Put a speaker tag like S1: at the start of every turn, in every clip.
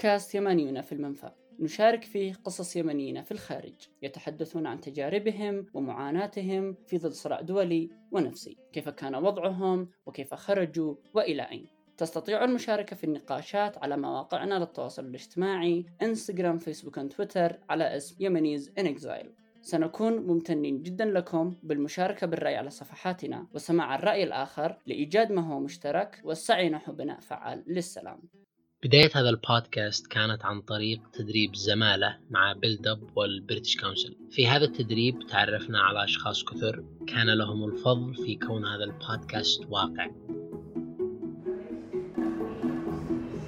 S1: بودكاست يمنيون في المنفى. نشارك فيه قصص يمنيين في الخارج. يتحدثون عن تجاربهم ومعاناتهم في ظل صراع دولي ونفسي. كيف كان وضعهم وكيف خرجوا وإلى أين. تستطيع المشاركة في النقاشات على مواقعنا للتواصل الاجتماعي إنستغرام فيسبوك وتويتر على اسم يمنيز إن إكزايل. سنكون ممتنين جدا لكم بالمشاركة بالرأي على صفحاتنا وسماع الرأي الآخر لإيجاد ما هو مشترك والسعي نحو بناء فعال للسلام.
S2: بداية هذا البودكاست كانت عن طريق تدريب زمالة مع Build Up وال British Council في هذا التدريب تعرفنا على أشخاص كثر. كان لهم الفضل في كون هذا البودكاست واقع.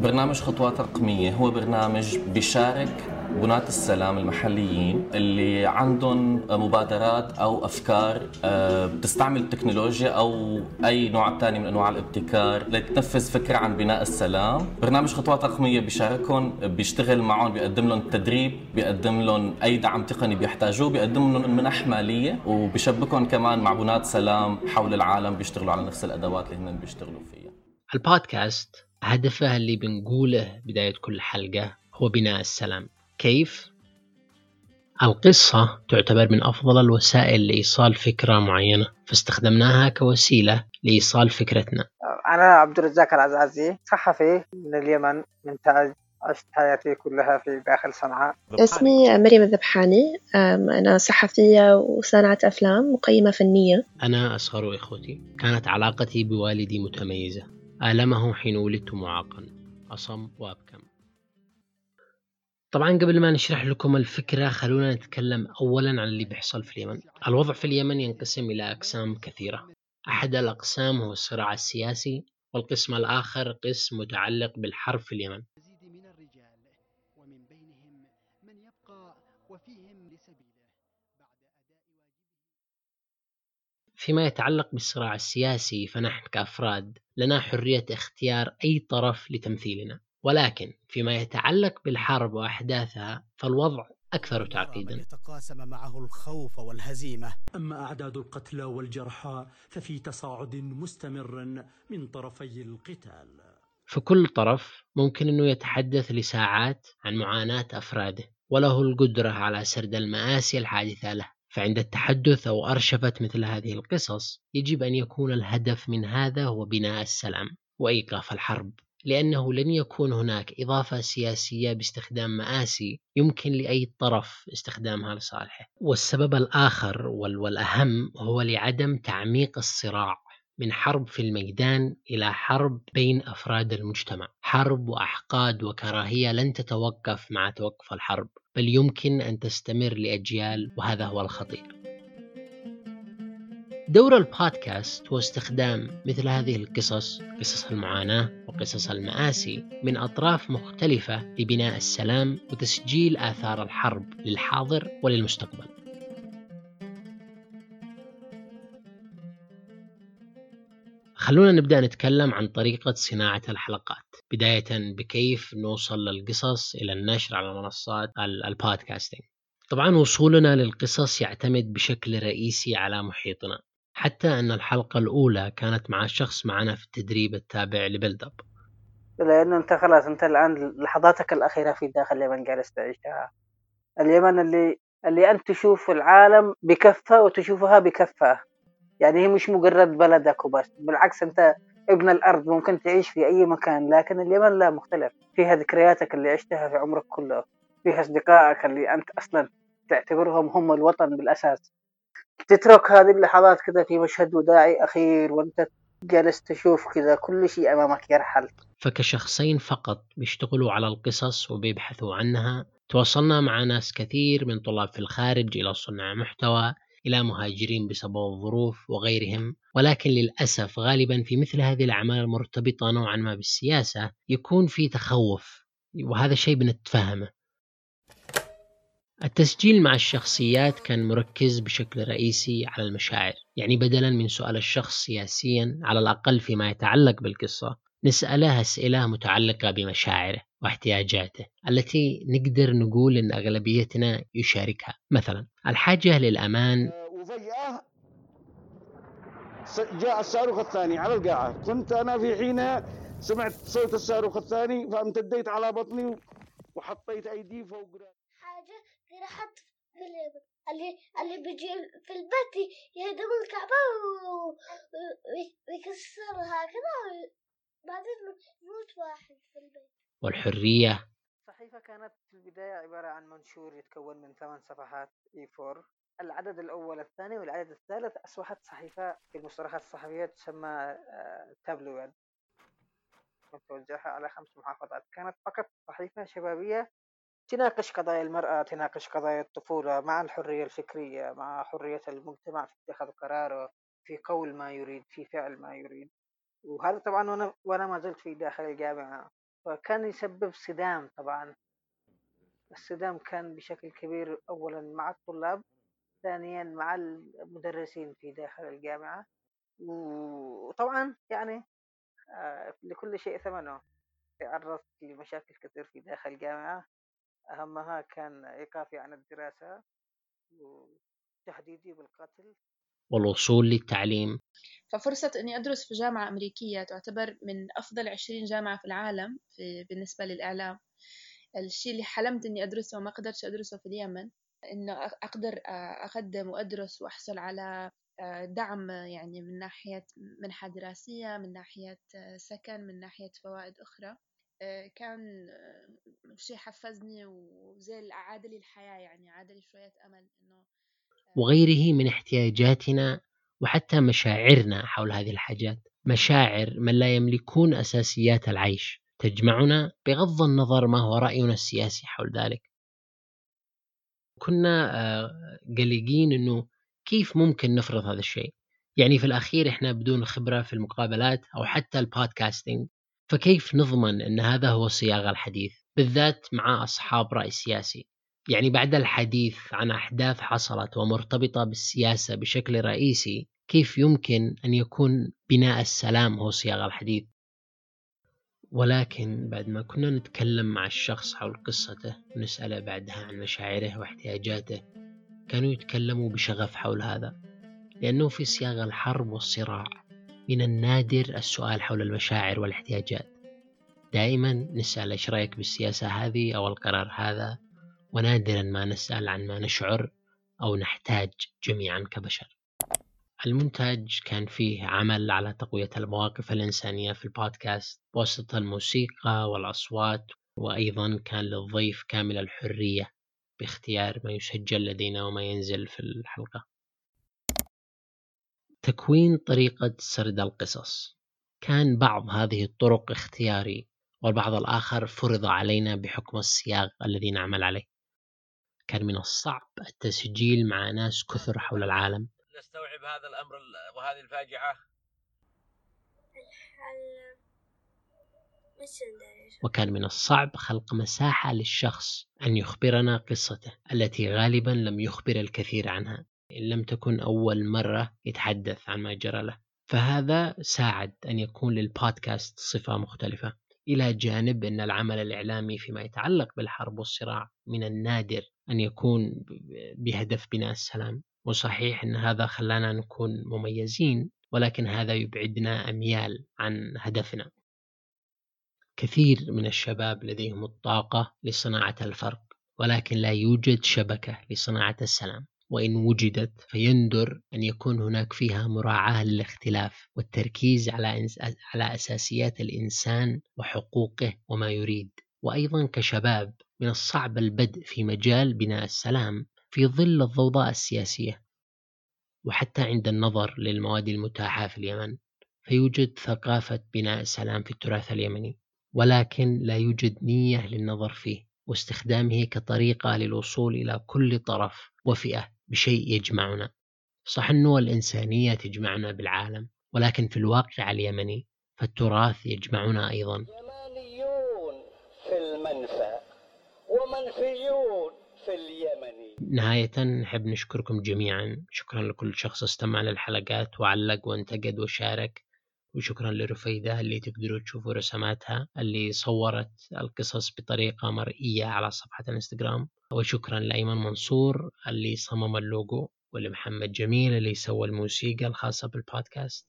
S3: برنامج خطوات رقمية. هو برنامج بيشارك بناة السلام المحليين اللي عندهم مبادرات أو أفكار آه، بتستعمل التكنولوجيا أو أي نوع ثاني من أنواع الابتكار لتنفذ فكرة عن بناء السلام. برنامج خطوات رقمية بيشاركهم بيشتغل معهم بيقدم لهم تدريب بيقدم لهم أي دعم تقني بيحتاجوه بيقدم لهم منح مالية وبيشبكهم كمان مع بناة سلام حول العالم بيشتغلوا على نفس الأدوات اللي هن بيشتغلوا فيها.
S2: البودكاست هدفه اللي بنقوله بداية كل حلقة هو بناء السلام. كيف؟ القصة تعتبر من أفضل الوسائل لإيصال فكرة معينة فاستخدمناها كوسيلة لإيصال فكرتنا.
S4: أنا عبد الرزاق العزازي صحفي من اليمن من تاج عشت حياتي كلها في داخل صنعاء.
S5: اسمي مريم الذبحاني. أنا صحفية وصانعة أفلام مقيمة فنية.
S2: أنا أصغر إخوتي. كانت علاقتي بوالدي متميزة. آلمه حين ولدت معاقا. أصم وأبكم. طبعا قبل ما نشرح لكم الفكرة خلونا نتكلم أولا عن اللي بيحصل في اليمن. الوضع في اليمن ينقسم إلى أقسام كثيرة. أحد الأقسام هو الصراع السياسي والقسم الآخر قسم متعلق بالحرب في اليمن. فيما يتعلق بالصراع السياسي فنحن كأفراد لنا حرية اختيار أي طرف لتمثيلنا. ولكن فيما يتعلق بالحرب وأحداثها فالوضع أكثر تعقيدا.
S6: يتقاسم معه الخوف والهزيمة. أما أعداد القتلى والجرحى ففي تصاعد مستمر من طرفي القتال.
S2: فكل طرف ممكن أنه يتحدث لساعات عن معاناة أفراده وله القدرة على سرد المآسي الحادثة له. فعند التحدث أو أرشفة مثل هذه القصص يجب أن يكون الهدف من هذا هو بناء السلام وإيقاف الحرب. لأنه لن يكون هناك إضافة سياسية باستخدام مآسي يمكن لأي طرف استخدامها لصالحه. والسبب الآخر والأهم هو لعدم تعميق الصراع من حرب في الميدان إلى حرب بين أفراد المجتمع. حرب وأحقاد وكراهية لن تتوقف مع توقف الحرب بل يمكن أن تستمر لأجيال وهذا هو الخطير. دور البودكاست هو استخدام مثل هذه القصص قصص المعاناة وقصص المآسي من أطراف مختلفة لبناء السلام وتسجيل آثار الحرب للحاضر وللمستقبل. خلونا نبدأ نتكلم عن طريقة صناعة الحلقات بداية بكيف نوصل للقصص إلى النشر على منصات البودكاستنج طبعا وصولنا للقصص يعتمد بشكل رئيسي على محيطنا. حتى أن الحلقة الأولى كانت مع شخص معنا في التدريب التابع لبلد أب
S4: لأنه أنت خلاص أنت الآن لحظاتك الأخيرة في داخل اليمن جالس تعيشها. اليمن اللي اللي أنت تشوف العالم بكفة وتشوفها بكفة. يعني هي مش مجرد بلدك وبس بالعكس أنت ابن الأرض ممكن تعيش في أي مكان لكن اليمن لا مختلف. فيها ذكرياتك اللي عشتها في عمرك كله. فيها أصدقائك اللي أنت أصلا تعتبرهم هم الوطن بالأساس. تترك هذه اللحظات كذا في مشهد وداعي أخير وأنت جالس تشوف كذا كل شيء أمامك يرحل.
S2: فكشخصين فقط بيشتغلوا على القصص وبيبحثوا عنها. تواصلنا مع ناس كثير من طلاب في الخارج إلى صناع محتوى إلى مهاجرين بسبب الظروف وغيرهم. ولكن للأسف غالبا في مثل هذه الأعمال المرتبطة نوعا ما بالسياسة يكون في تخوف وهذا شيء بنتفهمه. التسجيل مع الشخصيات كان مركز بشكل رئيسي على المشاعر. يعني بدلا من سؤال الشخص سياسيا على الأقل فيما يتعلق بالقصة نسأله أسئلة متعلقة بمشاعره واحتياجاته التي نقدر نقول أن أغلبيتنا يشاركها. مثلا الحاجة للأمان. وفجأة
S7: جاء الصاروخ الثاني على القاعة. كنت أنا في حين سمعت صوت الصاروخ الثاني فامتديت على بطني وحطيت أيدي فوق
S8: حط في اللي اللي بيجي في البيت يهدم الكعبة ويكسرها كذا بعدين يموت واحد في البيت.
S2: والحرية.
S4: الصحيفة كانت في البداية عبارة عن منشور يتكون من ثمان صفحات A4 العدد الأول الثاني والعدد الثالث أصبحت صحيفة في المصطلحات الصحفية تسمى تابلويد. متوزعة على خمس محافظات. كانت فقط صحيفة شبابية تناقش قضايا المرأة تناقش قضايا الطفولة مع الحرية الفكرية مع حرية المجتمع في اتخاذ قراره في قول ما يريد في فعل ما يريد. وهذا طبعا وأنا, وأنا ما زلت في داخل الجامعة. فكان يسبب صدام طبعا. الصدام كان بشكل كبير أولا مع الطلاب ثانيا مع المدرسين في داخل الجامعة. وطبعا يعني آه، لكل شيء ثمنه. تعرضت لمشاكل كثير في داخل الجامعة. أهمها كان إيقافي عن الدراسة وتهديدي بالقتل.
S2: والوصول للتعليم.
S5: ففرصة أني أدرس في جامعة أمريكية تعتبر من أفضل عشرين جامعة في العالم في بالنسبة للإعلام. الشيء اللي حلمت أني أدرسه وما قدرتش أدرسه في اليمن إنه أقدر أقدم وأدرس وأحصل على دعم يعني من ناحية منحة دراسية من ناحية سكن من ناحية فوائد أخرى. كان شيء حفزني وزي أعاد لي الحياة يعني أعاد لي شوية أمل إنه
S2: وغيره من احتياجاتنا وحتى مشاعرنا حول هذه الحاجات. مشاعر من لا يملكون أساسيات العيش. تجمعنا بغض النظر ما هو رأينا السياسي حول ذلك. كنا آه، قلقين أنه كيف ممكن نفرض هذا الشيء. يعني في الأخير إحنا بدون خبرة في المقابلات أو حتى البودكاستنج فكيف نضمن أن هذا هو صياغ الحديث؟ بالذات مع أصحاب رأي سياسي. يعني بعد الحديث عن أحداث حصلت ومرتبطة بالسياسة بشكل رئيسي كيف يمكن أن يكون بناء السلام هو صياغ الحديث؟ ولكن بعد ما كنا نتكلم مع الشخص حول قصته ونسأله بعدها عن مشاعره واحتياجاته كانوا يتكلموا بشغف حول هذا. لأنه في سياق الحرب والصراع من النادر السؤال حول المشاعر والاحتياجات. دائما نسأل إيش رأيك بالسياسة هذه أو القرار هذا؟ ونادرا ما نسأل عن ما نشعر أو نحتاج جميعا كبشر. المونتاج كان فيه عمل على تقوية المواقف الإنسانية في البودكاست بواسطة الموسيقى والأصوات وأيضا كان للضيف كامل الحرية باختيار ما يسجل لدينا وما ينزل في الحلقة. تكوين طريقة سرد القصص. كان بعض هذه الطرق اختياري والبعض الآخر فرض علينا بحكم السياق الذي نعمل عليه. كان من الصعب التسجيل مع ناس كثر حول العالم.
S9: نستوعب هذا الأمر وهذه الفاجعة.
S2: وكان من الصعب خلق مساحة للشخص أن يخبرنا قصته التي غالبا لم يخبر الكثير عنها. إن لم تكن أول مرة يتحدث عن ما جرى له. فهذا ساعد أن يكون للبودكاست صفة مختلفة إلى جانب أن العمل الإعلامي فيما يتعلق بالحرب والصراع من النادر أن يكون بهدف بناء السلام. وصحيح أن هذا خلانا نكون مميزين ولكن هذا يبعدنا أميال عن هدفنا. كثير من الشباب لديهم الطاقة لصناعة الفرق ولكن لا يوجد شبكة لصناعة السلام. وإن وجدت فيندر أن يكون هناك فيها مراعاة للاختلاف والتركيز على على أساسيات الإنسان وحقوقه وما يريد. وأيضا كشباب من الصعب البدء في مجال بناء السلام في ظل الضوضاء السياسية. وحتى عند النظر للمواد المتاحة في اليمن فيوجد ثقافة بناء السلام في التراث اليمني. ولكن لا يوجد نية للنظر فيه واستخدامه كطريقة للوصول إلى كل طرف وفئة. بشيء يجمعنا. صح أنه الإنسانية تجمعنا بالعالم ولكن في الواقع اليمني فالتراث يجمعنا أيضا.
S9: يمانيون في المنفى ومنفيون في اليمن.
S2: نهاية نحب نشكركم جميعا. شكرا لكل شخص استمع للحلقات وعلق وانتقد وشارك. وشكرا لرفيدة اللي تقدروا تشوفوا رسماتها اللي صورت القصص بطريقة مرئية على صفحة الإنستغرام. وشكرا لأيمن منصور اللي صمم اللوجو ولمحمد جميل اللي سوى الموسيقى الخاصة بالبودكاست.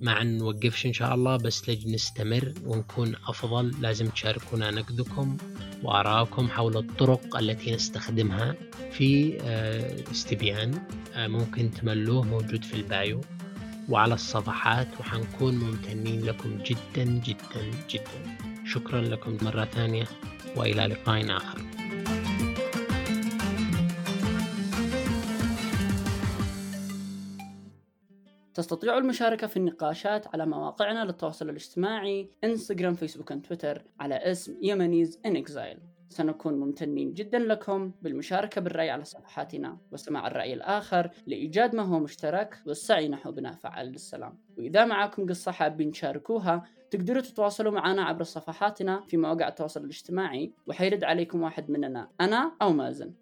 S2: ما نوقفش إن شاء الله بس لجي نستمر ونكون أفضل. لازم تشاركونا نقدكم وآراءكم حول الطرق التي نستخدمها في آه، استبيان آه، ممكن تملوه موجود في ال bio. وعلى الصفحات وحنكون ممتنين لكم جدا جدا جدا. شكرا لكم مرة ثانية وإلى لقاء آخر.
S1: تستطيعوا المشاركة في النقاشات على مواقعنا للتواصل الاجتماعي إنستغرام فيسبوك تويتر على اسم Yemenis in Exile سنكون ممتنين جدا لكم بالمشاركة بالرأي على صفحاتنا. واستماع الرأي الآخر لإيجاد ما هو مشترك والسعي نحو بناء فعال للسلام. وإذا معكم قصة حابين تشاركوها تقدروا تتواصلوا معنا عبر صفحاتنا في مواقع التواصل الاجتماعي. وحيرد عليكم واحد مننا أنا أو مازن.